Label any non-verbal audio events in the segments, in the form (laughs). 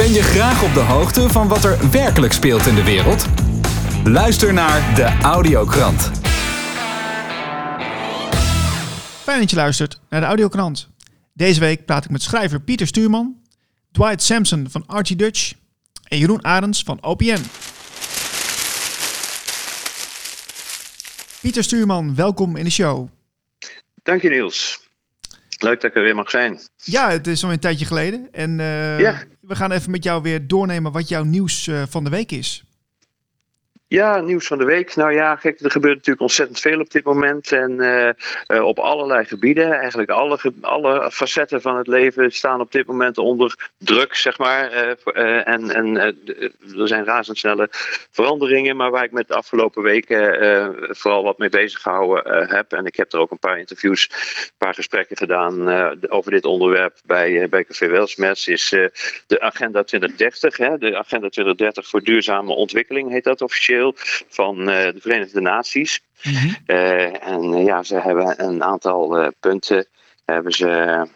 Ben je graag op de hoogte van wat er werkelijk speelt in de wereld? Luister naar de Audiokrant. Fijn dat je luistert naar de Audiokrant. Deze week praat ik met schrijver Pieter Stuurman, Dwight Sampson van Archie Dutch en Jeroen Arends van OPN. Pieter Stuurman, welkom in de show. Dank je Niels. Leuk dat ik er weer mag zijn. Ja, het is al een tijdje geleden. En uh, we gaan even met jou weer doornemen wat jouw nieuws uh, van de week is. Ja, nieuws van de week. Nou ja, gek, er gebeurt natuurlijk ontzettend veel op dit moment. En uh, op allerlei gebieden. Eigenlijk alle, alle facetten van het leven staan op dit moment onder druk, zeg maar. Uh, en en er zijn razendsnelle veranderingen. Maar waar ik met de afgelopen weken vooral wat mee bezig gehouden heb. En ik heb er ook een paar interviews, een paar gesprekken gedaan over dit onderwerp bij, bij Café Welsmets. Is de Agenda 2030. Hè, de Agenda 2030 voor duurzame ontwikkeling heet dat officieel van uh, de Verenigde Naties. Mm -hmm. uh, en uh, ja, ze hebben een aantal punten hebben ze,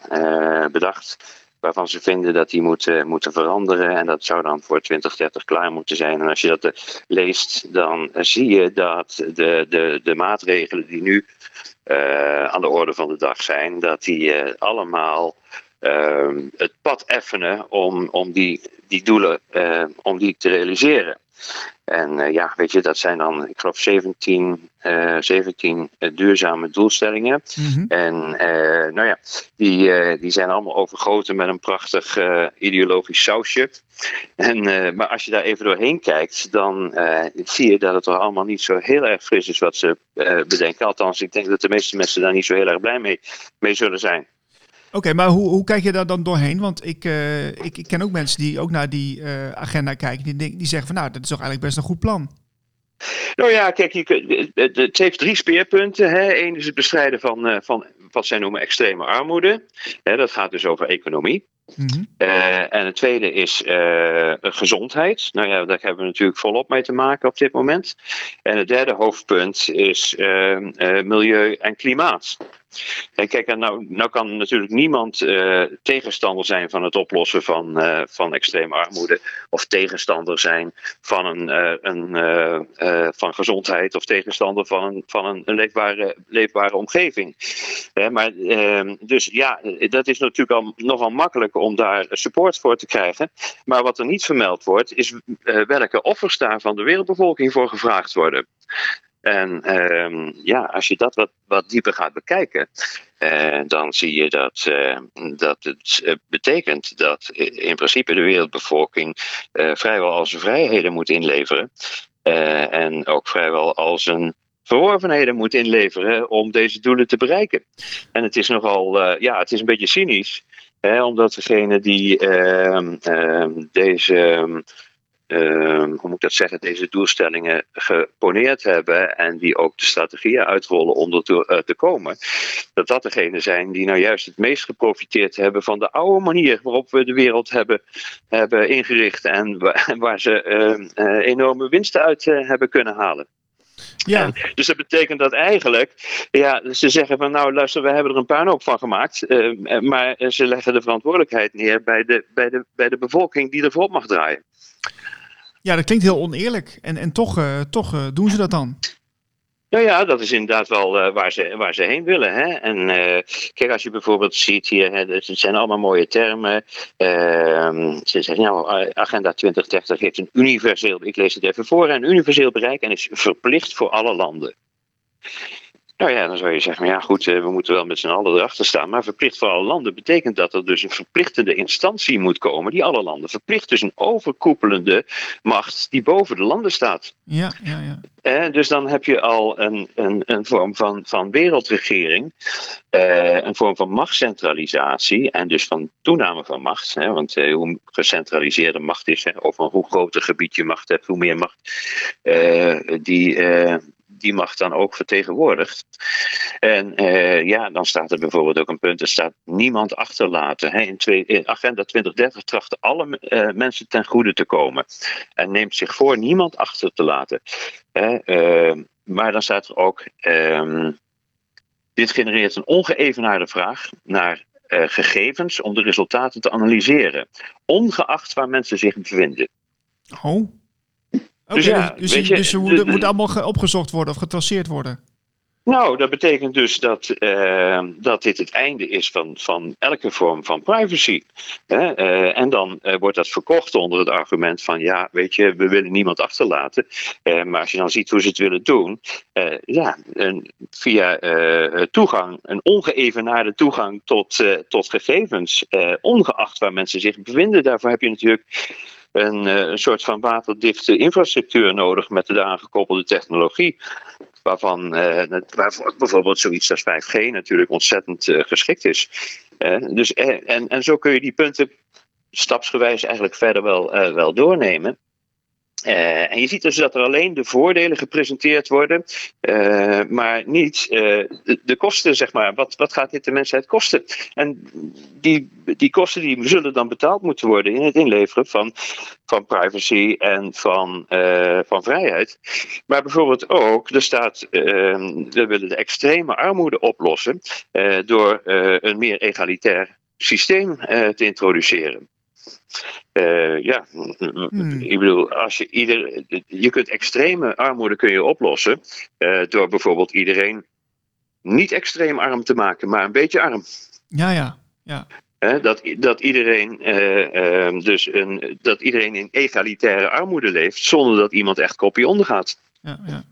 bedacht waarvan ze vinden dat die moeten, moeten veranderen. En dat zou dan voor 2030 klaar moeten zijn. En als je dat leest, dan zie je dat de, de, de maatregelen die nu aan de orde van de dag zijn, dat die allemaal het pad effenen om, om die, die doelen om die te realiseren. En uh, ja, weet je, dat zijn dan, ik geloof, 17, uh, 17 uh, duurzame doelstellingen. Mm -hmm. En uh, nou ja, die, die zijn allemaal overgoten met een prachtig ideologisch sausje. En, maar als je daar even doorheen kijkt, dan zie je dat het er allemaal niet zo heel erg fris is wat ze bedenken. Althans, ik denk dat de meeste mensen daar niet zo heel erg blij mee, mee zullen zijn. Oké, okay, maar hoe, hoe kijk je daar dan doorheen? Want ik, uh, ik, ik, ken ook mensen die ook naar die uh, agenda kijken. Die, die zeggen van nou, dat is toch eigenlijk best een goed plan. Nou ja, kijk, het, het heeft drie speerpunten. Hè. Eén is het bestrijden van, uh, van wat zij noemen extreme armoede. Dat gaat dus over economie. Mm -hmm. uh, en het tweede is uh, gezondheid. Nou ja, daar hebben we natuurlijk volop mee te maken op dit moment. En het derde hoofdpunt is uh, milieu en klimaat. Kijk, nou, nou kan natuurlijk niemand uh, tegenstander zijn van het oplossen van, uh, van extreme armoede. Of tegenstander zijn van, een, uh, een, van gezondheid. Of tegenstander van een, van een, een leefbare, leefbare omgeving. maar, ehm, dus ja, dat is natuurlijk al, nogal makkelijk om daar support voor te krijgen. Maar wat er niet vermeld wordt, is welke offers daar van de wereldbevolking voor gevraagd worden. En um, ja, als je dat wat, wat dieper gaat bekijken, uh, dan zie je dat, uh, dat het uh, betekent dat in principe de wereldbevolking vrijwel al zijn vrijheden moet inleveren. en ook vrijwel al zijn verworvenheden moet inleveren om deze doelen te bereiken. En het is nogal, ja, het is een beetje cynisch, hè, omdat degene die ehm, deze uh, hoe moet ik dat zeggen, deze doelstellingen geponeerd hebben en die ook de strategieën uitrollen om er te, uh, te komen, dat dat degene zijn die nou juist het meest geprofiteerd hebben van de oude manier waarop we de wereld hebben, hebben ingericht en (laughs) waar, ze uh, enorme winsten uit hebben kunnen halen. Ja. En, dus dat betekent dat eigenlijk, ja, ze zeggen van nou luister, we hebben er een puinhoop van gemaakt, uh, maar ze leggen de verantwoordelijkheid neer bij de, bij, de, bij de bevolking die ervoor op mag draaien. Ja, dat klinkt heel oneerlijk. En, en toch, uh, toch uh, doen ze dat dan. Nou ja, dat is inderdaad wel uh, waar, ze, waar ze heen willen. Hè? En uh, kijk, als je bijvoorbeeld ziet hier, het zijn allemaal mooie termen. Uh, ze zeggen, nou, Agenda 2030 heeft een universeel, ik lees het even voor, een universeel bereik en is verplicht voor alle landen. Nou ja, dan zou je zeggen, ja goed, we moeten wel met z'n allen erachter staan. Maar verplicht voor alle landen betekent dat er dus een verplichtende instantie moet komen die alle landen verplicht. Dus een overkoepelende macht die boven de landen staat. Ja, ja, ja. Eh, dus dan heb je al een, een, een vorm van, van wereldregering, eh, een vorm van machtscentralisatie en dus van toename van macht. Hè, want eh, hoe gecentraliseerde macht is, hè, of hoe groter gebied je macht hebt, hoe meer macht die die macht dan ook vertegenwoordigt. En uh, ja, dan staat er bijvoorbeeld ook een punt: er staat niemand achterlaten. In, twee, Agenda 2030 trachten alle uh, mensen ten goede te komen. En neemt zich voor niemand achter te laten. Uh, maar dan staat er ook. Um, dit genereert een ongeëvenaarde vraag naar gegevens om de resultaten te analyseren, ongeacht waar mensen zich bevinden. Oh. Okay, dus, ja, dus, dus, dus, ze moet allemaal opgezocht worden of getraceerd worden. Nou, dat betekent dus dat, uh, dat dit het einde is van, van elke vorm van privacy. Hè? Uh, en dan uh, wordt dat verkocht onder het argument van ja, weet je, we willen niemand achterlaten. maar als je dan ziet hoe ze het willen doen, ja, een, via toegang, een ongeëvenaarde toegang tot, tot gegevens, ongeacht waar mensen zich bevinden, daarvoor heb je natuurlijk een, een soort van waterdichte infrastructuur nodig met de daaraan gekoppelde technologie waarvan uh, bijvoorbeeld zoiets als 5G natuurlijk ontzettend uh, geschikt is. Dus, en, en zo kun je die punten stapsgewijs eigenlijk verder wel, wel doornemen. Uh, en je ziet dus dat er alleen de voordelen gepresenteerd worden, uh, maar niet uh, de, kosten, zeg maar. Wat, wat gaat dit de mensheid kosten? En die, die kosten die zullen dan betaald moeten worden in het inleveren van, van privacy en van, van vrijheid. Maar bijvoorbeeld ook, er staat, we willen de extreme armoede oplossen door een meer egalitair systeem te introduceren. Uh, ja, hmm. ik bedoel, als je ieder, je kunt extreme armoede kun je oplossen uh, door bijvoorbeeld iedereen niet extreem arm te maken, maar een beetje arm. Ja, ja, ja. Uh, dat, dat, iedereen, ehm, dus een, dat iedereen in egalitaire armoede leeft, zonder dat iemand echt kopje ondergaat. Ja, ja.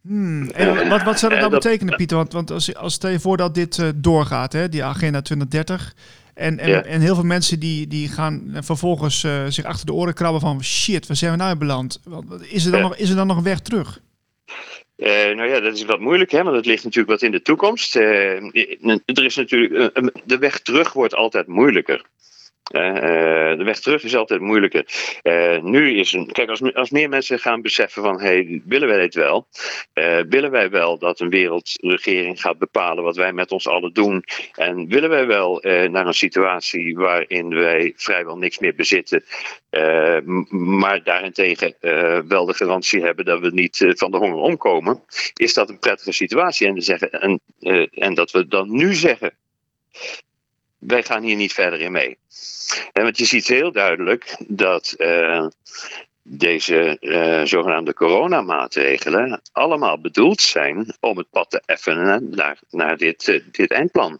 Hmm. En wat, wat zou dat nou betekenen, Pieter? Want, want als, als stel je voor dat dit doorgaat, hè, die agenda 2030, en, en, en heel veel mensen die, die gaan vervolgens uh, zich achter de oren krabben van shit, waar zijn we nou beland? Is er dan, nog, is er dan nog een weg terug? Uh, nou ja, dat is wat moeilijk, hè, want dat ligt natuurlijk wat in de toekomst. Uh, er is natuurlijk, de weg terug wordt altijd moeilijker. Uh, de weg terug is altijd moeilijker. Uh, nu is een. Kijk, als, als meer mensen gaan beseffen van hey, willen wij dit wel? Uh, willen wij wel dat een wereldregering gaat bepalen wat wij met ons allen doen? En willen wij wel naar een situatie waarin wij vrijwel niks meer bezitten, maar daarentegen wel de garantie hebben dat we niet van de honger omkomen? Is dat een prettige situatie? En, zeggen, en, en dat we dan nu zeggen wij gaan hier niet verder in mee. En want je ziet heel duidelijk dat uh, deze uh, zogenaamde coronamaatregelen allemaal bedoeld zijn om het pad te effenen naar, naar dit, uh, dit eindplan.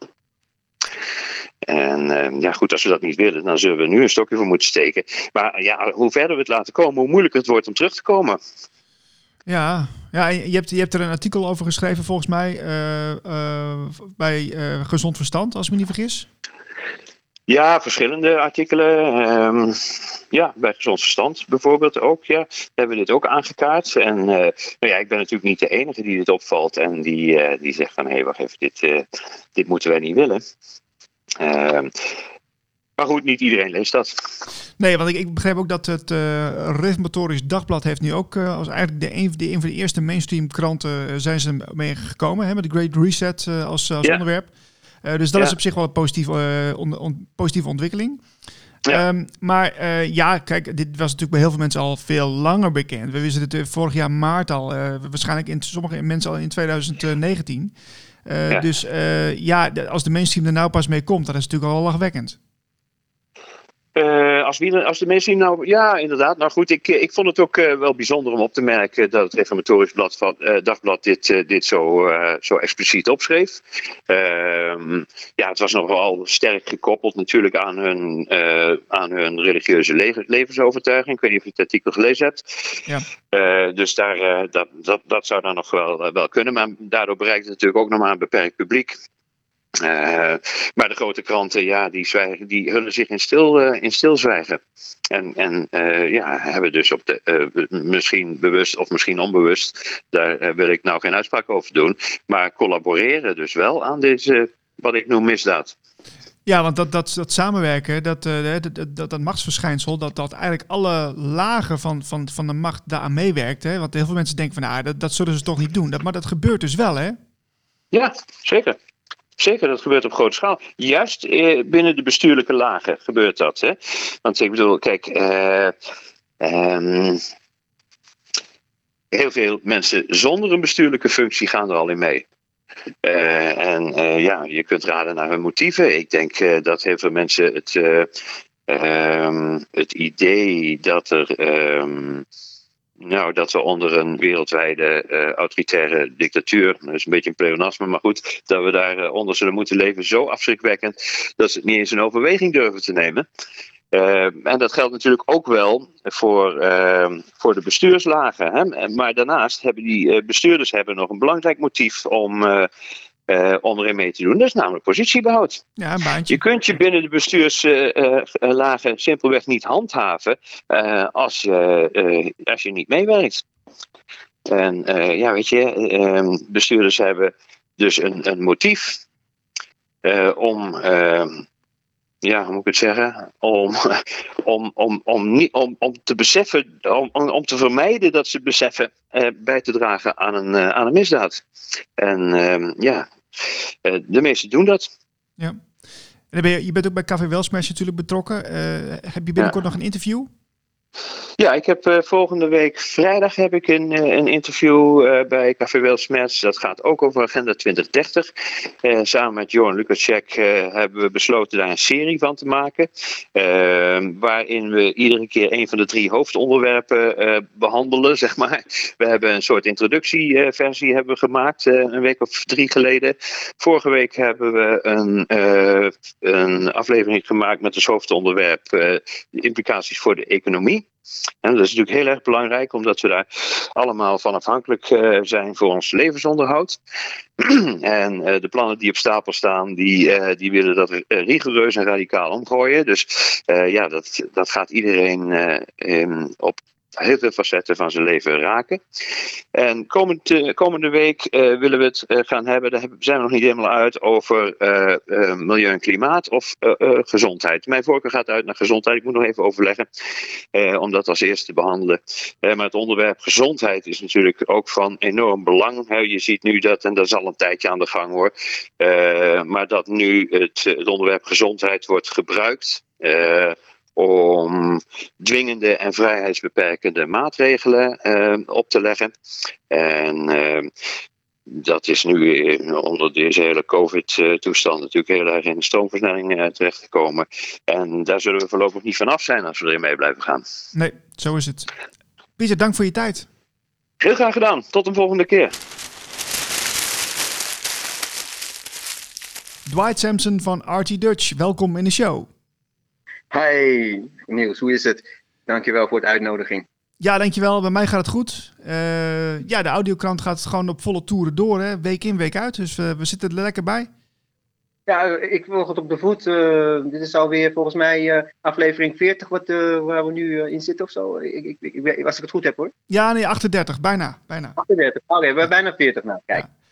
En ja, goed, als we dat niet willen, dan zullen we nu een stokje voor moeten steken. Maar ja, hoe verder we het laten komen, hoe moeilijker het wordt om terug te komen. Ja, ja je, hebt, je hebt er een artikel over geschreven, volgens mij, bij Gezond Verstand, als ik me niet vergis. Ja, verschillende artikelen. Um, ja, bij Gezond Verstand bijvoorbeeld ook. Ja, hebben we dit ook aangekaart. En nou ja, ik ben natuurlijk niet de enige die dit opvalt en die, die zegt van hé, hey, wacht even, dit, dit moeten wij niet willen. Maar goed, niet iedereen leest dat. Nee, want ik, ik begrijp ook dat het uh, Reformatorisch Dagblad heeft nu ook uh, als eigenlijk de een, de een van de eerste mainstream kranten zijn ze mee gekomen hè, met de Great Reset als, als onderwerp. Eh, dus dat is op zich wel een positieve, positieve ontwikkeling. Ehm, maar eh, ja, kijk, dit was natuurlijk bij heel veel mensen al veel langer bekend. We wisten het vorig jaar maart al, waarschijnlijk in sommige mensen al in 2019. Dus ja, als de mainstream er nou pas mee komt, dat is natuurlijk al lachwekkend. Uh, als, wie, als de mensen nou, ja, inderdaad. Nou goed, ik, ik vond het ook uh, wel bijzonder om op te merken dat het Reformatorisch blad van, uh, Dagblad dit, dit zo, zo expliciet opschreef. Ehm, ja, het was nogal sterk gekoppeld natuurlijk aan hun, aan hun religieuze le levensovertuiging. Ik weet niet of je het artikel gelezen hebt. Ja. dus daar, dat, dat, dat zou dan nog wel, wel kunnen. Maar daardoor bereikt het natuurlijk ook nog maar een beperkt publiek. Uh, maar de grote kranten, ja, die, zwijgen, die hullen zich in, stil, uh, in stilzwijgen. En, en uh, ja, hebben dus op de, misschien bewust of misschien onbewust, daar wil ik nou geen uitspraak over doen, maar collaboreren dus wel aan deze, wat ik noem, misdaad. Ja, want dat, dat, dat samenwerken, dat, dat, dat, dat machtsverschijnsel, dat, dat eigenlijk alle lagen van, van, van de macht daaraan meewerkt. Hè? Want heel veel mensen denken van, nou, dat, dat zullen ze toch niet doen. Dat, maar dat gebeurt dus wel, hè? Ja, zeker. Zeker, dat gebeurt op grote schaal. Juist eh, binnen de bestuurlijke lagen gebeurt dat. Hè? Want ik bedoel, kijk, eh, ehm, heel veel mensen zonder een bestuurlijke functie gaan er al in mee. en ja, je kunt raden naar hun motieven. Ik denk dat heel veel mensen het, ehm, het idee dat er. Ehm, nou, dat we onder een wereldwijde uh, autoritaire dictatuur, dat is een beetje een pleonasme, maar goed, dat we daar onder zullen moeten leven, zo afschrikwekkend dat ze het niet eens in overweging durven te nemen. Uh, en dat geldt natuurlijk ook wel voor, voor de bestuurslagen. Hè? Maar daarnaast hebben die bestuurders hebben nog een belangrijk motief om om erin mee te doen. Dat is namelijk positiebehoud. Ja, een baantje. Je kunt je binnen de bestuurslagen uh, simpelweg niet handhaven uh, als, je, als je niet meewerkt. En ja, weet je, ehm, bestuurders hebben dus een, een motief om ehm, ja, hoe moet ik het zeggen? Om, (laughs) om, om, om, niet, om, om te beseffen, om, om te vermijden dat ze beseffen eh, bij te dragen aan een, uh, aan een misdaad. En uh, ja, uh, de meesten doen dat. Ja. En ben je, je bent ook bij Café Welsmash natuurlijk betrokken. heb je binnenkort ja. nog een interview? Ja, ik heb uh, volgende week vrijdag heb ik een, uh, een interview uh, bij Café Welsmets. Dat gaat ook over Agenda 2030. samen met Johan Lukacek hebben we besloten daar een serie van te maken. waarin we iedere keer een van de drie hoofdonderwerpen behandelen, (laughs) zeg maar. We hebben een soort introductieversie hebben gemaakt, een week of drie geleden. Vorige week hebben we een, een aflevering gemaakt met als hoofdonderwerp de implicaties voor de economie. En dat is natuurlijk heel erg belangrijk, omdat we daar allemaal van afhankelijk uh, zijn voor ons levensonderhoud. (clears throat) en uh, de plannen die op stapel staan, die, uh, die willen dat rigoureus en radicaal omgooien. Dus ja, dat, dat gaat iedereen op heel veel facetten van zijn leven raken. En komend, uh, komende week uh, willen we het uh, gaan hebben, daar zijn we nog niet helemaal uit, over milieu en klimaat of gezondheid. Mijn voorkeur gaat uit naar gezondheid. Ik moet nog even overleggen om dat als eerste te behandelen. maar het onderwerp gezondheid is natuurlijk ook van enorm belang. je ziet nu dat, en dat is al een tijdje aan de gang hoor, maar dat nu het, het onderwerp gezondheid wordt gebruikt om dwingende en vrijheidsbeperkende maatregelen uh, op te leggen. En uh, dat is nu onder deze hele COVID-toestand natuurlijk heel erg in de stroomversnelling uh, terechtgekomen. En daar zullen we voorlopig niet vanaf zijn als we erin mee blijven gaan. Nee, zo is het. Pieter, dank voor je tijd. Heel graag gedaan. Tot een volgende keer. Dwight Sampson van RT Dutch, welkom in de show. Hi Niels, hoe is het? Dankjewel voor de uitnodiging. Ja, dankjewel. Bij mij gaat het goed. Uh, ja, de audiokrant gaat gewoon op volle toeren door, hè? week in, week uit. Dus uh, we zitten er lekker bij. Ja, ik volg het op de voet. Uh, dit is alweer volgens mij aflevering 40 wat, waar we nu in zitten of zo. Ik, ik, ik, als ik het goed heb hoor. Ja, nee, 38, bijna. bijna. 38, oké, okay, we hebben bijna 40 nou. Kijk. Ja.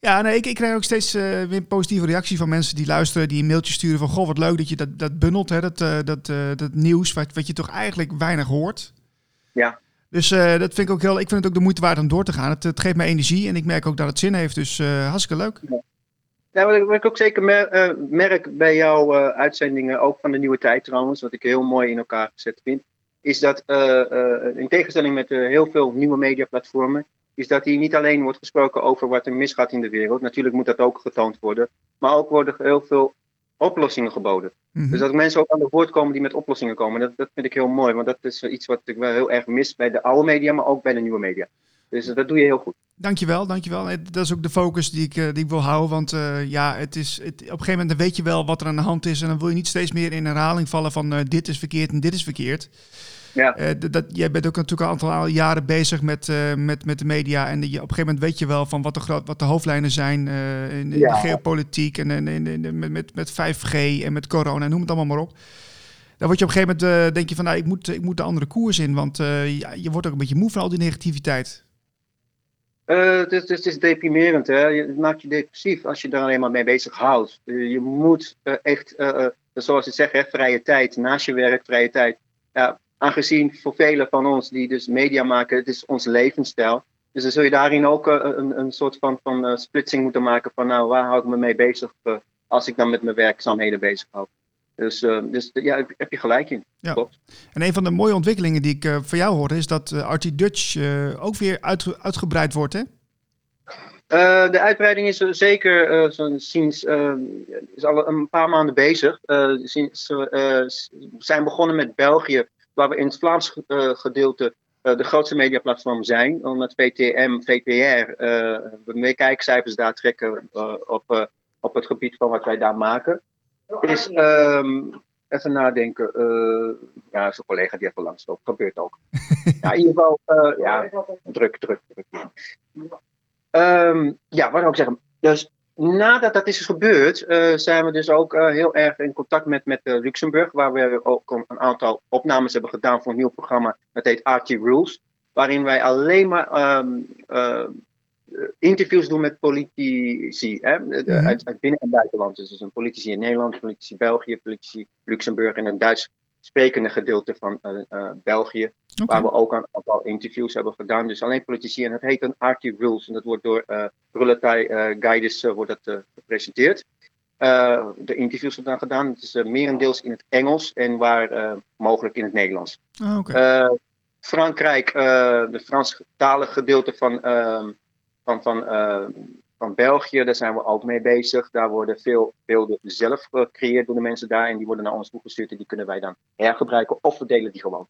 Ja, nee, ik, ik krijg ook steeds uh, weer positieve reactie van mensen die luisteren, die een mailtje sturen van goh, wat leuk dat je dat, dat bundelt, hè, dat, uh, dat, uh, dat nieuws, wat, wat je toch eigenlijk weinig hoort. Ja. Dus dat vind ik ook heel, ik vind het ook de moeite waard om door te gaan. Het, het geeft me energie en ik merk ook dat het zin heeft, dus hartstikke leuk. Ja. Ja, wat ik ook zeker mer merk bij jouw uitzendingen, ook van de nieuwe tijd trouwens, wat ik heel mooi in elkaar gezet vind, is dat in tegenstelling met heel veel nieuwe mediaplatformen, is dat hier niet alleen wordt gesproken over wat er misgaat in de wereld. Natuurlijk moet dat ook getoond worden. Maar ook worden heel veel oplossingen geboden. Mhm. Dus dat mensen ook aan de woord komen die met oplossingen komen. Dat, dat vind ik heel mooi. Want dat is iets wat ik wel heel erg mis bij de oude media, maar ook bij de nieuwe media. Dus dat doe je heel goed. Dankjewel, dankjewel. Dat is ook de focus die ik, eh, die ik wil houden. Want uh, ja, het is, het, op een gegeven moment weet je wel wat er aan de hand is. En dan wil je niet steeds meer in herhaling vallen van uh, dit is verkeerd en dit is verkeerd. Ja. Uh, dat, jij bent ook natuurlijk al een aantal jaren bezig met, uh, met, met de media. En je, op een gegeven moment weet je wel van wat de, groot, wat de hoofdlijnen zijn uh, in, in ja. de geopolitiek en in, in, in, met, met, met 5G en met corona, noem het allemaal maar op. Dan word je op een gegeven moment, denk je van nou, ik moet, ik moet de andere koers in. Want ja, je wordt ook een beetje moe van al die negativiteit. het, is, het is deprimerend, hè? het maakt je depressief als je daar alleen maar mee bezig houdt. je moet echt, zoals je zegt, hè, vrije tijd, naast je werk, vrije tijd. Ja, aangezien voor velen van ons die dus media maken, het is ons levensstijl. Dus dan zul je daarin ook uh, een, een soort van, van uh, splitsing moeten maken van nou, waar hou ik me mee bezig uh, als ik dan met mijn werkzaamheden bezig hou. Dus, dus ja, heb, je gelijk in. Ja. Klopt. En een van de mooie ontwikkelingen die ik van jou hoorde is dat RT Dutch ook weer uit, uitgebreid wordt, hè? de uitbreiding is zeker uh, sinds is al een paar maanden bezig. sinds, we zijn begonnen met België, waar we in het Vlaams gedeelte de grootste mediaplatform zijn. Omdat VTM, VPR, we meer kijkcijfers daar trekken op, op het gebied van wat wij daar maken. Is um, even nadenken. Uh, ja, zijn collega die even langs loopt. Gebeurt ook. (laughs) ja, in ieder geval, uh, ja, druk, druk, druk. Um, ja, wat wil ik zeggen? Dus nadat dat is gebeurd, uh, zijn we dus ook heel erg in contact met, met Luxemburg, waar we ook een aantal opnames hebben gedaan voor een nieuw programma. Dat heet RT Rules. Waarin wij alleen maar um, eh, interviews doen met politici hè? Mhm. uit, uit, binnen- en buitenland. Dus, dus een politici in Nederland, politici België, politici Luxemburg en een Duits sprekende gedeelte van uh, uh, België. Waar we ook een aantal interviews hebben gedaan. Dus alleen politici. En dat heet een RT Rules. En dat wordt door uh, Rulletai Guides wordt dat, gepresenteerd. de interviews worden dan gedaan. Het is merendeels in het Engels en waar mogelijk in het Nederlands. Oh, Frankrijk, de Franstalige gedeelte van ehm, van, van, uh, van België, daar zijn we ook mee bezig. Daar worden veel beelden zelf gecreëerd door de mensen daar. En die worden naar ons toegestuurd en die kunnen wij dan hergebruiken of we delen die gewoon.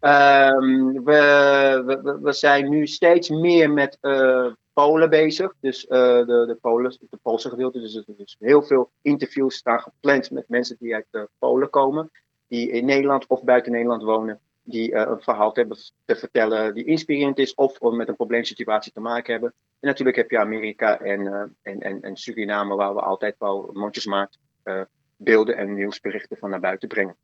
Um, we, we, we, zijn nu steeds meer met uh, Polen bezig. Dus uh, de, de, Polen, de Poolse gedeelte. Dus, dus heel veel interviews staan gepland met mensen die uit uh, Polen komen. Die in Nederland of buiten Nederland wonen die uh, een verhaal hebben te vertellen die inspirerend is of met een probleemsituatie te maken hebben. En natuurlijk heb je Amerika en, uh, en, en, en, Suriname, waar we altijd wel mondjesmaat uh, beelden en nieuwsberichten van naar buiten brengen.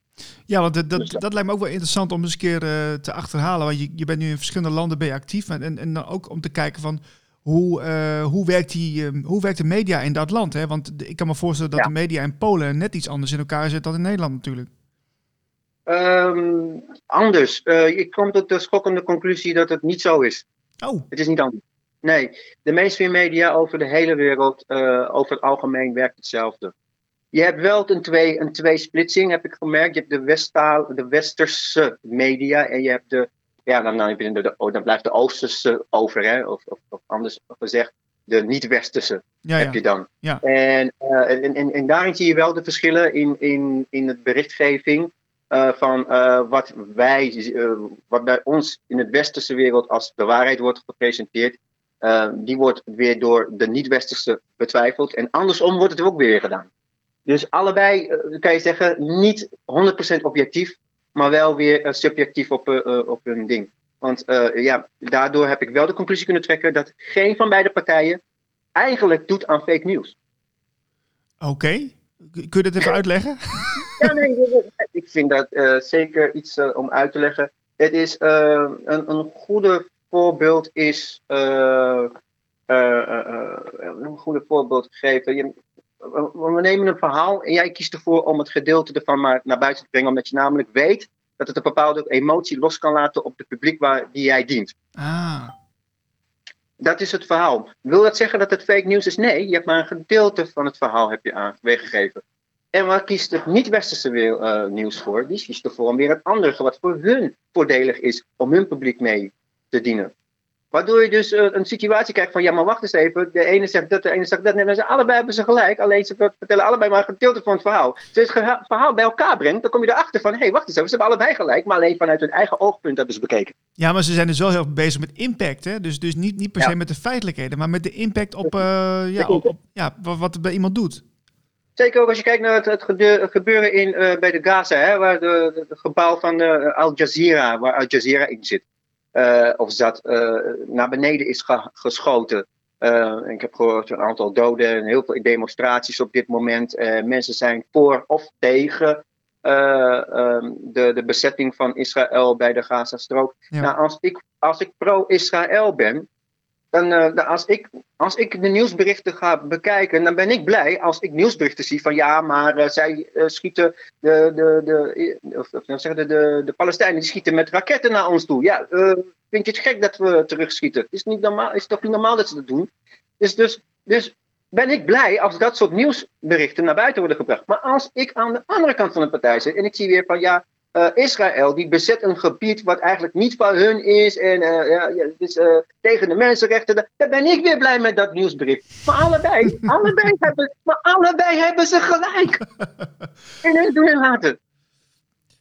Ja, want dat, dat, dus dat lijkt me ook wel interessant om eens een keer te achterhalen. Want je, je bent nu in verschillende landen je actief. En, en, en dan ook om te kijken van hoe, hoe, werkt die, um, hoe werkt de media in dat land? Hè? Want ik kan me voorstellen dat ja. de media in Polen net iets anders in elkaar zit dan in Nederland natuurlijk. Um, anders. Uh, ik kom tot de schokkende conclusie dat het niet zo is. Oh. Het is niet anders. Nee, de mainstream media over de hele wereld, uh, over het algemeen, werkt hetzelfde. Je hebt wel een, twee, een tweesplitsing, heb ik gemerkt. Je hebt de, Westaal, de westerse media en je hebt de, ja, dan, dan, de, de, dan blijft de oosterse over, hè? Of, of, of anders gezegd, de niet-westerse ja, heb je dan. Ja. En, uh, en, en, en daarin zie je wel de verschillen in, in, in de berichtgeving. Uh, van uh, wat wij, uh, wat bij ons in de westerse wereld als de waarheid wordt gepresenteerd, die wordt weer door de niet-westerse betwijfeld. En andersom wordt het ook weer gedaan. Dus allebei kan je zeggen, niet 100% objectief, maar wel weer subjectief op, op hun ding. Want ja, daardoor heb ik wel de conclusie kunnen trekken dat geen van beide partijen eigenlijk doet aan fake news. Oké. Kun je dat even uitleggen? (laughs) Ja, nee, ik vind dat uh, zeker iets uh, om uit te leggen. Het is uh, een, een goede voorbeeld is een goede voorbeeld geven. Je, we nemen een verhaal en jij kiest ervoor om het gedeelte ervan maar naar buiten te brengen, omdat je namelijk weet dat het een bepaalde emotie los kan laten op het publiek waar die jij dient. Ah. Dat is het verhaal. Wil dat zeggen dat het fake news is? Nee, je hebt maar een gedeelte van het verhaal heb je aan. En waar kiest het niet-westerse uh, nieuws voor? Die kiest ervoor om weer het andere, wat voor hun voordelig is, om hun publiek mee te dienen. Waardoor je dus uh, een situatie krijgt van, ja, maar wacht eens even. De ene zegt dat, de ene zegt dat. Nee, ze allebei hebben ze gelijk. Alleen ze vertellen allebei maar een gedeelte van het verhaal. Als je het verhaal bij elkaar brengt, dan kom je erachter van, hé, hey, wacht eens even. Ze hebben allebei gelijk, maar alleen vanuit hun eigen oogpunt hebben ze bekeken. Ja, maar ze zijn dus wel heel bezig met impact, hè? Dus, dus niet, niet per se ja. met de feitelijkheden, maar met de impact op, uh, ja, op, op ja, wat, wat het bij iemand doet. Zeker ook als je kijkt naar het, het gebeuren in, uh, bij de Gaza, hè, waar de, het gebouw van Al Jazeera, waar Al Jazeera in zit, of zat, naar beneden is ge geschoten. ik heb gehoord een aantal doden en heel veel demonstraties op dit moment. mensen zijn voor of tegen um, de, de bezetting van Israël bij de Gazastrook. Ja. Nou, als ik, als ik pro-Israël ben, uh, als, ik, als ik de nieuwsberichten ga bekijken, dan ben ik blij als ik nieuwsberichten zie van ja, maar uh, zij uh, schieten de, de, de, of, of, zeggen de, de, de Palestijnen schieten met raketten naar ons toe. Ja, vind je het gek dat we terugschieten? Is, niet normaal, is toch niet normaal dat ze dat doen? Dus, dus, dus ben ik blij als dat soort nieuwsberichten naar buiten worden gebracht. Maar als ik aan de andere kant van de partij zit en ik zie weer van ja, uh, Israël die bezet een gebied wat eigenlijk niet van hun is en uh, ja, dus, uh, tegen de mensenrechten. Dan ben ik weer blij met dat nieuwsbericht. Maar allebei, (laughs) allebei, hebben, maar allebei hebben ze gelijk. (laughs) en eens doen.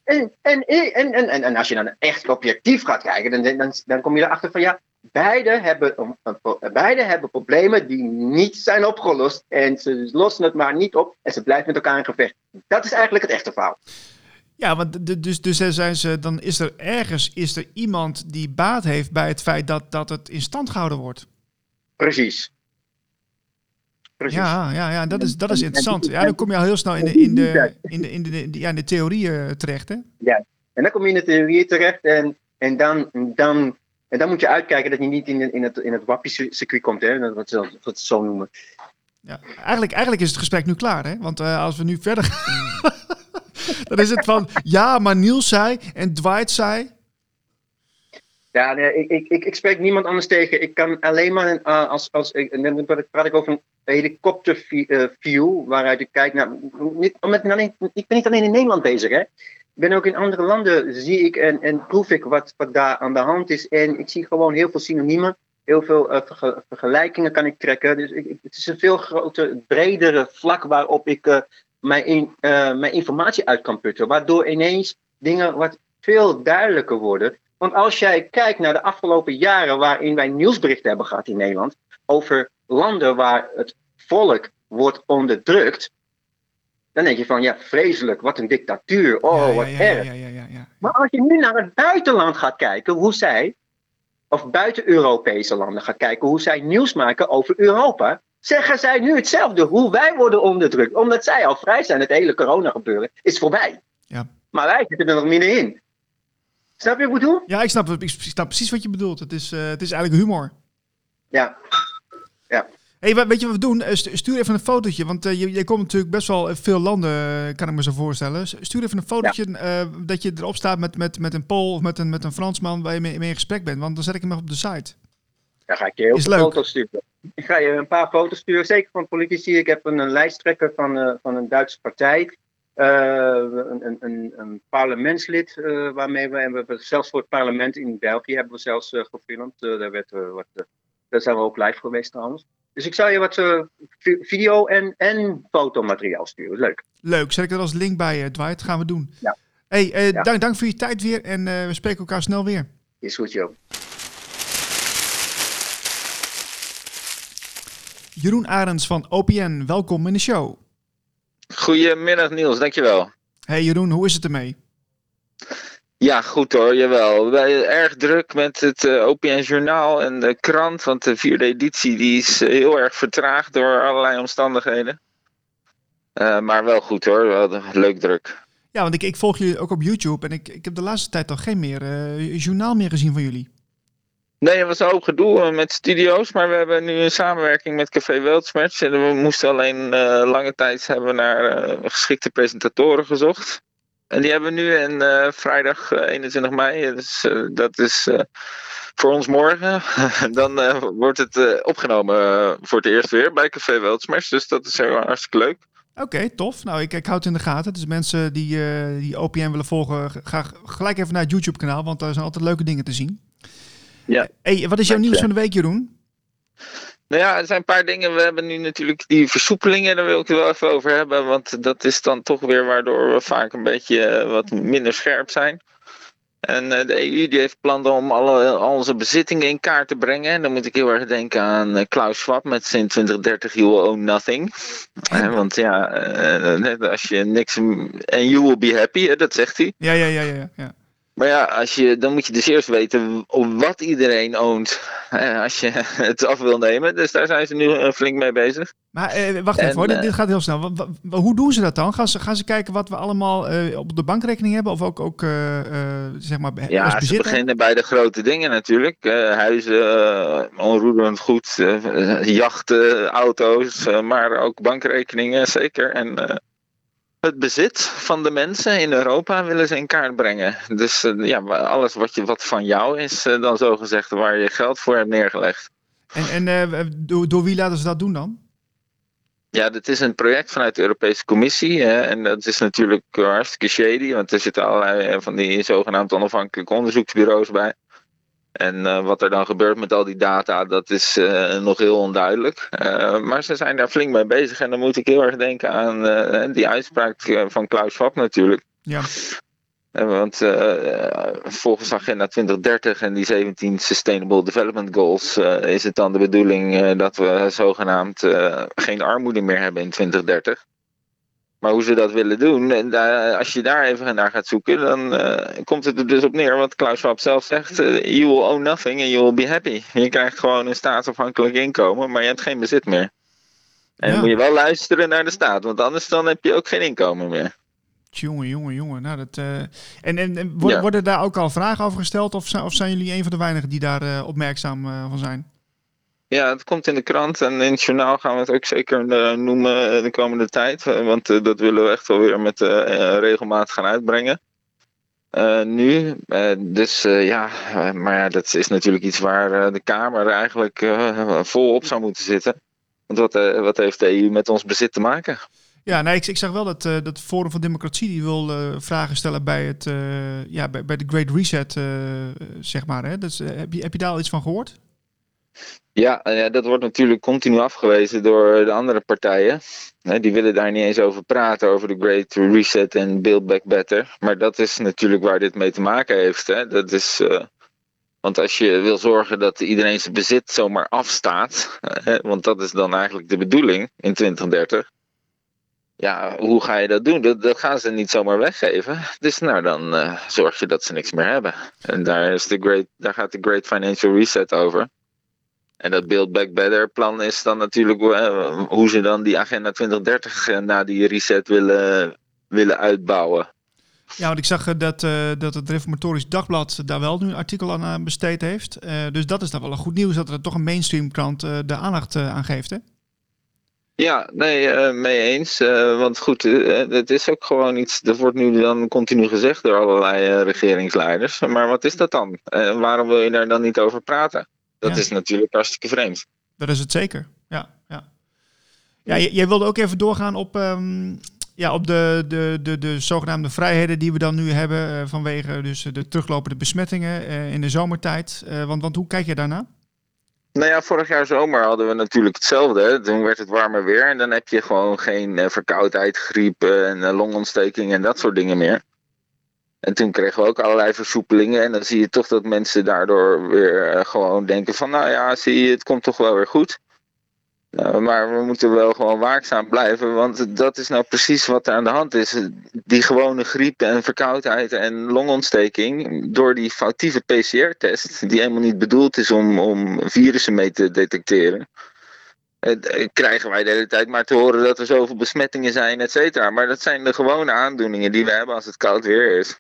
En, en, en, en, en, en als je dan echt objectief gaat kijken, dan, dan, dan kom je erachter van ja, beide hebben, beide hebben problemen die niet zijn opgelost. En ze lossen het maar niet op en ze blijven met elkaar in gevecht. Dat is eigenlijk het echte verhaal. Ja, want dus, dus zijn ze, dan is er ergens is er iemand die baat heeft bij het feit dat, dat het in stand gehouden wordt. Precies. Precies. Ja, ja, ja dat, is, dat is interessant. Ja, dan kom je al heel snel in de, in de, in de, in de, ja, in de theorieën terecht. Hè? Ja, en dan kom je in de theorieën terecht en, en, dan, dan, en dan moet je uitkijken dat je niet in, in het, in het wappie-circuit komt, hè, wat ze het zo noemen. Ja, eigenlijk, eigenlijk is het gesprek nu klaar, hè? Want uh, als we nu verder gaan, (laughs) (laughs) dan is het van ja, maar Niels zei en Dwight zei. Ja, nee, ik, ik, ik, ik spreek niemand anders tegen. Ik kan alleen maar uh, als, als ik, dan praat ik over een helikopterview, waaruit ik kijk naar. Niet, met, alleen, ik ben niet alleen in Nederland bezig, hè? Ik ben ook in andere landen, zie ik en, en proef ik wat, wat daar aan de hand is. En ik zie gewoon heel veel synoniemen, heel veel uh, vergelijkingen kan ik trekken. Dus ik, het is een veel groter, bredere vlak waarop ik mijn, in, uh, mijn informatie uit kan putten. Waardoor ineens dingen wat veel duidelijker worden. Want als jij kijkt naar de afgelopen jaren waarin wij nieuwsberichten hebben gehad in Nederland over landen waar het volk wordt onderdrukt, dan denk je van ja, vreselijk, wat een dictatuur, oh ja, wat ja, erg. Ja, maar als je nu naar het buitenland gaat kijken, hoe zij, of buiten Europese landen gaat kijken, hoe zij nieuws maken over Europa, zeggen zij nu hetzelfde, hoe wij worden onderdrukt, omdat zij al vrij zijn, het hele corona gebeuren is voorbij. Ja. Maar wij zitten er nog minder in. Snap je wat ik bedoel? Ja, ik snap, ik snap precies wat je bedoelt. Het is, uh, het is eigenlijk humor. Ja. Ja. Hey, weet je wat we doen? Stuur even een fotootje, want uh, je, je komt natuurlijk best wel veel landen, kan ik me zo voorstellen. Stuur even een fotootje ja. uh, dat je erop staat met, met, met een Pool of met een, met een Fransman waar je mee, mee in gesprek bent, want dan zet ik hem op de site. Dan ga ik je heel veel foto's sturen. Ik ga je een paar foto's sturen, zeker van politici. Ik heb een, een lijsttrekker van, uh, van een Duitse partij. een, een, een, parlementslid waarmee we, en we hebben zelfs voor het parlement in België hebben we zelfs gefilmd. daar, werd, wat, daar zijn we ook live geweest trouwens. Dus ik zal je wat video en, en fotomateriaal sturen. Leuk. Leuk. Zet ik er als link bij, Dwight. Gaan we doen. Ja. Hey, ja. dank, dank voor je tijd weer en we spreken elkaar snel weer. Is goed, joh. Jeroen Arends van OPN, welkom in de show. Goedemiddag Niels, dankjewel. Hey Jeroen, hoe is het ermee? Ja, goed hoor, jawel. Wij erg druk met het uh, OPN Journaal en de krant, want de vierde editie die is heel erg vertraagd door allerlei omstandigheden. Uh, maar wel goed hoor, wel leuk druk. Ja, want ik, ik volg jullie ook op YouTube en ik, ik heb de laatste tijd al geen meer uh, journaal meer gezien van jullie. Nee, er was een hoop gedoe met studio's, maar we hebben nu een samenwerking met Café Weltsmatch. En we moesten alleen lange tijd hebben naar geschikte presentatoren gezocht. En die hebben we nu uh, vrijdag 21 mei. Dus dat is voor ons morgen. (laughs) Dan wordt het opgenomen voor het eerst weer bij Café Weltsmers. Dus dat is heel hartstikke leuk. Oké, tof. Nou, ik, ik houd het in de gaten. Dus mensen die, die OPN willen volgen, ga gelijk even naar het YouTube-kanaal. Want daar zijn altijd leuke dingen te zien. Ja. Hey, wat is jouw nieuws van de week, Jeroen? Nou ja, er zijn een paar dingen. We hebben nu natuurlijk die versoepelingen, daar wil ik het wel even over hebben. Want dat is dan toch weer waardoor we vaak een beetje wat minder scherp zijn. En de EU die heeft plannen om alle, al onze bezittingen in kaart te brengen. En dan moet ik heel erg denken aan Klaus Schwab met zijn 2030 You will own nothing. want ja, als je niks... En you will be happy, dat zegt hij. Ja, ja, ja, ja. ja. Maar ja, als je, dan moet je dus eerst weten wat iedereen oont als je (laughs) het af wil nemen. Dus daar zijn ze nu flink mee bezig. Maar eh, wacht even hoor, dit, dit, gaat heel snel. hoe doen ze dat dan? Gaan ze, gaan ze kijken wat we allemaal eh, op de bankrekening hebben? Of ook, ook uh, zeg maar Ja, ze beginnen bij de grote dingen natuurlijk. huizen, onroerend goed, jachten, auto's, maar ook bankrekeningen zeker. En het bezit van de mensen in Europa willen ze in kaart brengen. Dus uh, ja, alles wat, je, wat van jou is, uh, dan zogezegd waar je geld voor hebt neergelegd. En, en uh, door, door wie laten ze dat doen dan? Ja, dat is een project vanuit de Europese Commissie. Hè, en dat is natuurlijk hartstikke shady, want er zitten allerlei van die zogenaamd onafhankelijke onderzoeksbureaus bij. En uh, wat er dan gebeurt met al die data, dat is uh, nog heel onduidelijk. Uh, maar ze zijn daar flink mee bezig. En dan moet ik heel erg denken aan die uitspraak van Klaus Schwab natuurlijk. Ja. want volgens Agenda 2030 en die 17 Sustainable Development Goals is het dan de bedoeling dat we zogenaamd geen armoede meer hebben in 2030. Maar hoe ze dat willen doen, en daar, als je daar even naar gaat zoeken, dan uh, komt het er dus op neer wat Klaus Schwab zelf zegt: uh, You will own nothing and you will be happy. Je krijgt gewoon een staatsafhankelijk inkomen, maar je hebt geen bezit meer. En ja. dan moet je wel luisteren naar de staat, want anders dan heb je ook geen inkomen meer. Jongen, jongen, jongen. Nou, dat, uh... en, en, en worden, ja. daar ook al vragen over gesteld, of of zijn jullie een van de weinigen die daar opmerkzaam van zijn? Ja, het komt in de krant en in het journaal gaan we het ook zeker uh, noemen de komende tijd. Uh, want uh, dat willen we echt wel weer met regelmaat gaan uitbrengen. nu, dus ja, maar dat is natuurlijk iets waar de Kamer eigenlijk vol op zou moeten zitten. Want wat, wat heeft de EU met ons bezit te maken? Ja, nee, ik, ik zag wel dat, dat Forum voor Democratie die wil vragen stellen bij, het, ja, bij, bij de Great Reset, zeg maar. Hè? Dus, heb, je, heb je daar al iets van gehoord? Ja, ja, dat wordt natuurlijk continu afgewezen door de andere partijen. Die willen daar niet eens over praten, over de Great Reset en Build Back Better. Maar dat is natuurlijk waar dit mee te maken heeft. Hè. Dat is, uh, want als je wil zorgen dat iedereen zijn bezit zomaar afstaat, want dat is dan eigenlijk de bedoeling in 2030. Ja, hoe ga je dat doen? Dat, gaan ze niet zomaar weggeven. Dus nou, dan uh, zorg je dat ze niks meer hebben. En daar, is de great, daar gaat de Great Financial Reset over. En dat Build Back Better plan is dan natuurlijk uh, hoe ze dan die agenda 2030 uh, na die reset willen, willen uitbouwen. Ja, want ik zag uh, dat, dat het Reformatorisch Dagblad daar wel nu een artikel aan besteed heeft. dus dat is dan wel een goed nieuws dat er toch een mainstream krant de aandacht aan geeft, hè? Ja, nee, mee eens. want goed, het is ook gewoon iets, dat wordt nu dan continu gezegd door allerlei regeringsleiders. Maar wat is dat dan? waarom wil je daar dan niet over praten? Dat Ja. is natuurlijk hartstikke vreemd. Dat is het zeker. Ja, ja. ja jij wilde ook even doorgaan op, ehm, ja, op de, de, de, de zogenaamde vrijheden die we dan nu hebben eh, vanwege dus de teruglopende besmettingen eh, in de zomertijd. Eh, want, want hoe kijk je daarna? Nou ja, vorig jaar zomer hadden we natuurlijk hetzelfde. Toen werd het warmer weer en dan heb je gewoon geen verkoudheid, griep en longontsteking en dat soort dingen meer. En toen kregen we ook allerlei versoepelingen en dan zie je toch dat mensen daardoor weer eh, gewoon denken van nou ja, zie je, het komt toch wel weer goed. Nou, maar we moeten wel gewoon waakzaam blijven, want dat is nou precies wat er aan de hand is. Die gewone griep en verkoudheid en longontsteking door die foutieve PCR-test, die helemaal niet bedoeld is om, om virussen mee te detecteren. eh, Krijgen wij de hele tijd maar te horen dat er zoveel besmettingen zijn, et cetera. Maar dat zijn de gewone aandoeningen die we hebben als het koud weer is.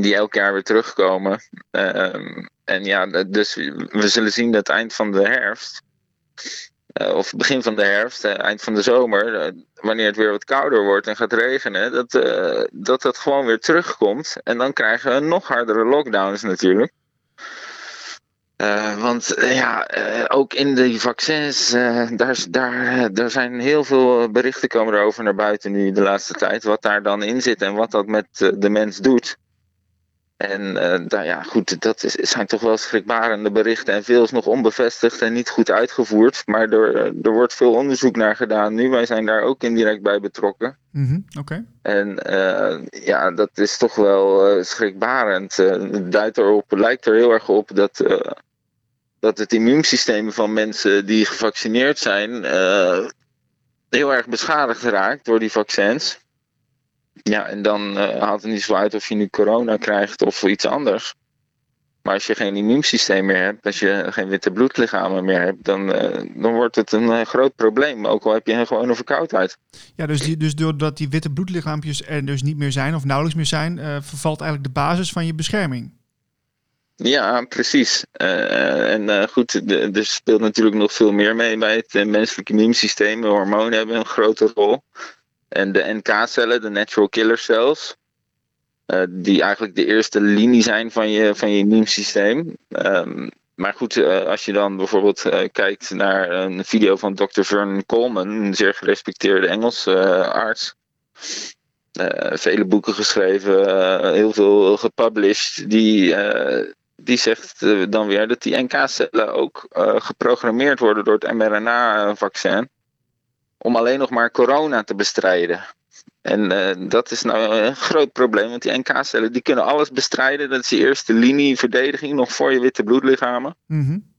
Die elk jaar weer terugkomen. Ehm, en ja, dus we zullen zien dat eind van de herfst. eh, of begin van de herfst, eh, eind van de zomer, eh, wanneer het weer wat kouder wordt en gaat regenen, dat, dat dat gewoon weer terugkomt. En dan krijgen we nog hardere lockdowns natuurlijk. Want ja, ook in de vaccins, daar, daar, daar zijn heel veel berichten komen erover naar buiten nu de laatste tijd. Wat daar dan in zit en wat dat met de mens doet. En eh, nou ja, goed, dat is, zijn toch wel schrikbarende berichten. En veel is nog onbevestigd en niet goed uitgevoerd. Maar er, er wordt veel onderzoek naar gedaan nu. Wij zijn daar ook indirect bij betrokken. Mhm, Oké. En eh, ja, dat is toch wel eh, schrikbarend. Eh, het duidt erop, lijkt er heel erg op dat, eh, dat het immuunsysteem van mensen die gevaccineerd zijn eh, heel erg beschadigd raakt door die vaccins. Ja, en dan eh, haalt het niet zo uit of je nu corona krijgt of iets anders. Maar als je geen immuunsysteem meer hebt, als je geen witte bloedlichamen meer hebt, dan, eh, dan wordt het een eh, groot probleem. Ook al heb je een gewone verkoudheid. Ja, dus, die, dus doordat die witte bloedlichaampjes er dus niet meer zijn of nauwelijks meer zijn, vervalt eigenlijk de basis van je bescherming. Ja, precies. En goed, de- er speelt natuurlijk nog veel meer mee bij het menselijk immuunsysteem. Hormonen hebben een grote rol. En de NK-cellen, de natural killer cells, eh, die eigenlijk de eerste linie zijn van je, van je immuunsysteem. Ehm, maar goed, als je dan bijvoorbeeld kijkt naar een video van Dr. Vernon Coleman, een zeer gerespecteerde Engelse arts. vele boeken geschreven, heel veel gepublished. Die, die zegt dan weer dat die NK-cellen ook geprogrammeerd worden door het mRNA-vaccin. Om alleen nog maar corona te bestrijden. En uh, dat is nou een groot probleem, want die NK-cellen die kunnen alles bestrijden. Dat is die eerste linie verdediging, nog voor je witte bloedlichamen. Mm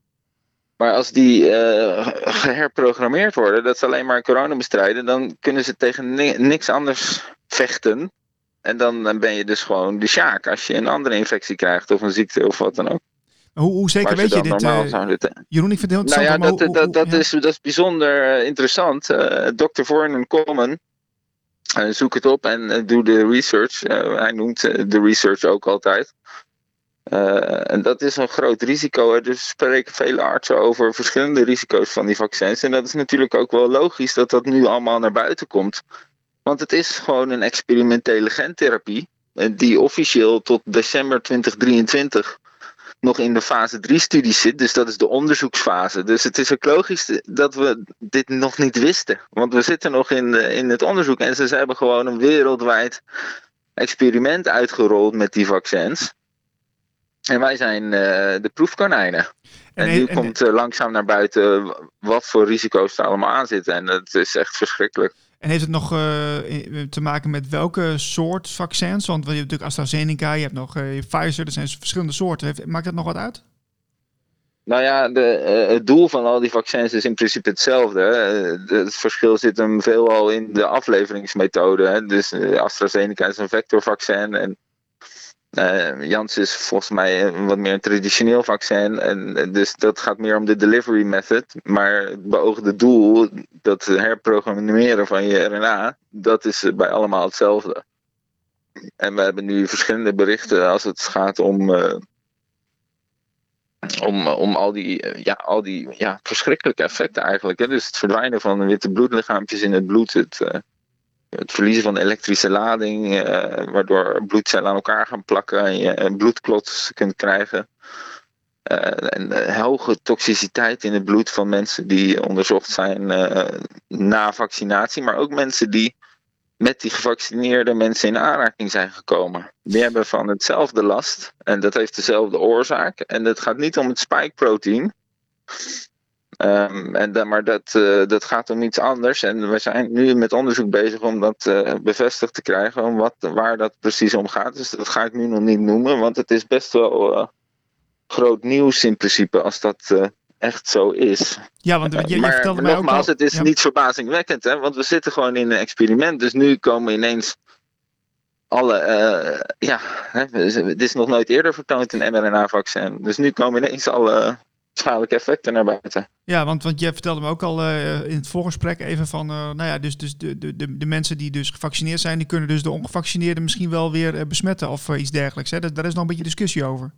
Maar als die uh, geherprogrammeerd worden, dat ze alleen maar corona bestrijden, dan kunnen ze tegen ni niks anders vechten. En dan, dan, ben je dus gewoon de sjaak als je een andere infectie krijgt of een ziekte of wat dan ook. Hoe, hoe zeker weet je dit? Uh, Jeroen, ik vind het heel Nou ja, dat, dat, dat, Is, dat is bijzonder interessant. Dr. Vornen Coleman, uh, zoek het op en uh, doe de research. Uh, hij noemt de research ook altijd. en dat is een groot risico. Dus spreken vele artsen over verschillende risico's van die vaccins. En dat is natuurlijk ook wel logisch dat dat nu allemaal naar buiten komt. Want het is gewoon een experimentele gentherapie. Die officieel tot december 2023 nog in de fase 3-studie zit. Dus dat is de onderzoeksfase. Dus het is ook logisch dat we dit nog niet wisten. Want we zitten nog in, in het onderzoek. En ze hebben gewoon een wereldwijd experiment uitgerold met die vaccins. En wij zijn uh, de proefkonijnen. En, en nu komt uh, langzaam naar buiten wat voor risico's er allemaal aan zitten. En het is echt verschrikkelijk. En heeft het nog uh, te maken met welke soort vaccins? Want je hebt natuurlijk AstraZeneca, je hebt nog uh, Pfizer, er zijn verschillende soorten. Heeft, maakt dat nog wat uit? Nou ja, de, het doel van al die vaccins is in principe hetzelfde. het verschil zit hem veelal in de afleveringsmethode. Dus AstraZeneca is een vectorvaccin en uh, Jans is volgens mij een wat meer een traditioneel vaccin. En, dus dat gaat meer om de delivery method. Maar het beoogde doel, dat herprogrammeren van je RNA, dat is bij allemaal hetzelfde. En we hebben nu verschillende berichten als het gaat om. Uh, om, om al die, ja, al die ja, verschrikkelijke effecten eigenlijk. Dus het verdwijnen van witte bloedlichaampjes in het bloed. Het, het verliezen van elektrische lading, uh, waardoor bloedcellen aan elkaar gaan plakken en je bloedklots kunt krijgen. Uh, en hoge toxiciteit in het bloed van mensen die onderzocht zijn na vaccinatie, maar ook mensen die met die gevaccineerde mensen in aanraking zijn gekomen. Die hebben van hetzelfde last en dat heeft dezelfde oorzaak. En het gaat niet om het spike-protein, Um, en maar dat, uh, dat gaat om iets anders. En we zijn nu met onderzoek bezig om dat uh, bevestigd te krijgen. Om wat, waar dat precies om gaat. Dus dat ga ik nu nog niet noemen. Want het is best wel uh, groot nieuws in principe. Als dat echt zo is. Ja, want je, je maar vertelde mij nogmaals, ook al, het is ja. niet verbazingwekkend. Hè? Want we zitten gewoon in een experiment. Dus nu komen ineens alle. ja, hè, het is nog nooit eerder vertoond een mRNA-vaccin. Dus nu komen ineens alle schadelijke effecten naar buiten. Ja, want, want je vertelde me ook al uh, in het voorgesprek even van, uh, nou ja, dus, dus de, de, de, mensen die dus gevaccineerd zijn, die kunnen dus de ongevaccineerden misschien wel weer uh, besmetten of iets dergelijks. Hè? Daar, daar is nog een beetje discussie over.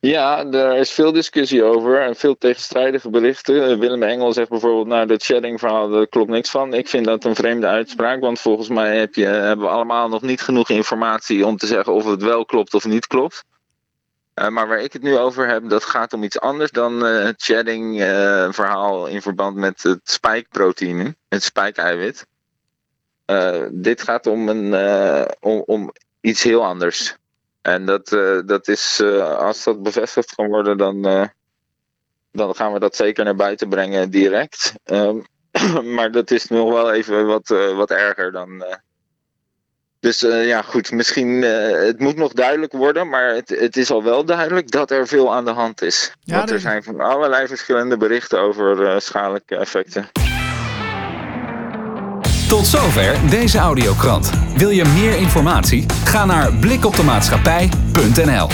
Ja, er is veel discussie over en veel tegenstrijdige berichten. Willem Engel zegt bijvoorbeeld, nou, dat shedding-verhaal, daar klopt niks van. Ik vind dat een vreemde uitspraak, want volgens mij heb je, hebben we allemaal nog niet genoeg informatie om te zeggen of het wel klopt of niet klopt. Uh, maar waar ik het nu over heb, dat gaat om iets anders dan uh, het shedding-verhaal in verband met het spike-proteïne, het spike-eiwit. Uh, dit gaat om, een, om, om, iets heel anders. En dat, dat is, als dat bevestigd kan worden, dan, dan gaan we dat zeker naar buiten brengen direct. Ehm, (clears throat) maar dat is nog wel even wat, wat erger dan, dus uh, ja, goed, misschien uh, het moet nog duidelijk worden, maar het, het, is al wel duidelijk dat er veel aan de hand is. Ja, Want er zijn van allerlei verschillende berichten over uh, schadelijke effecten. Tot zover deze audiokrant. Wil je meer informatie? Ga naar blikoptemaatschappij.nl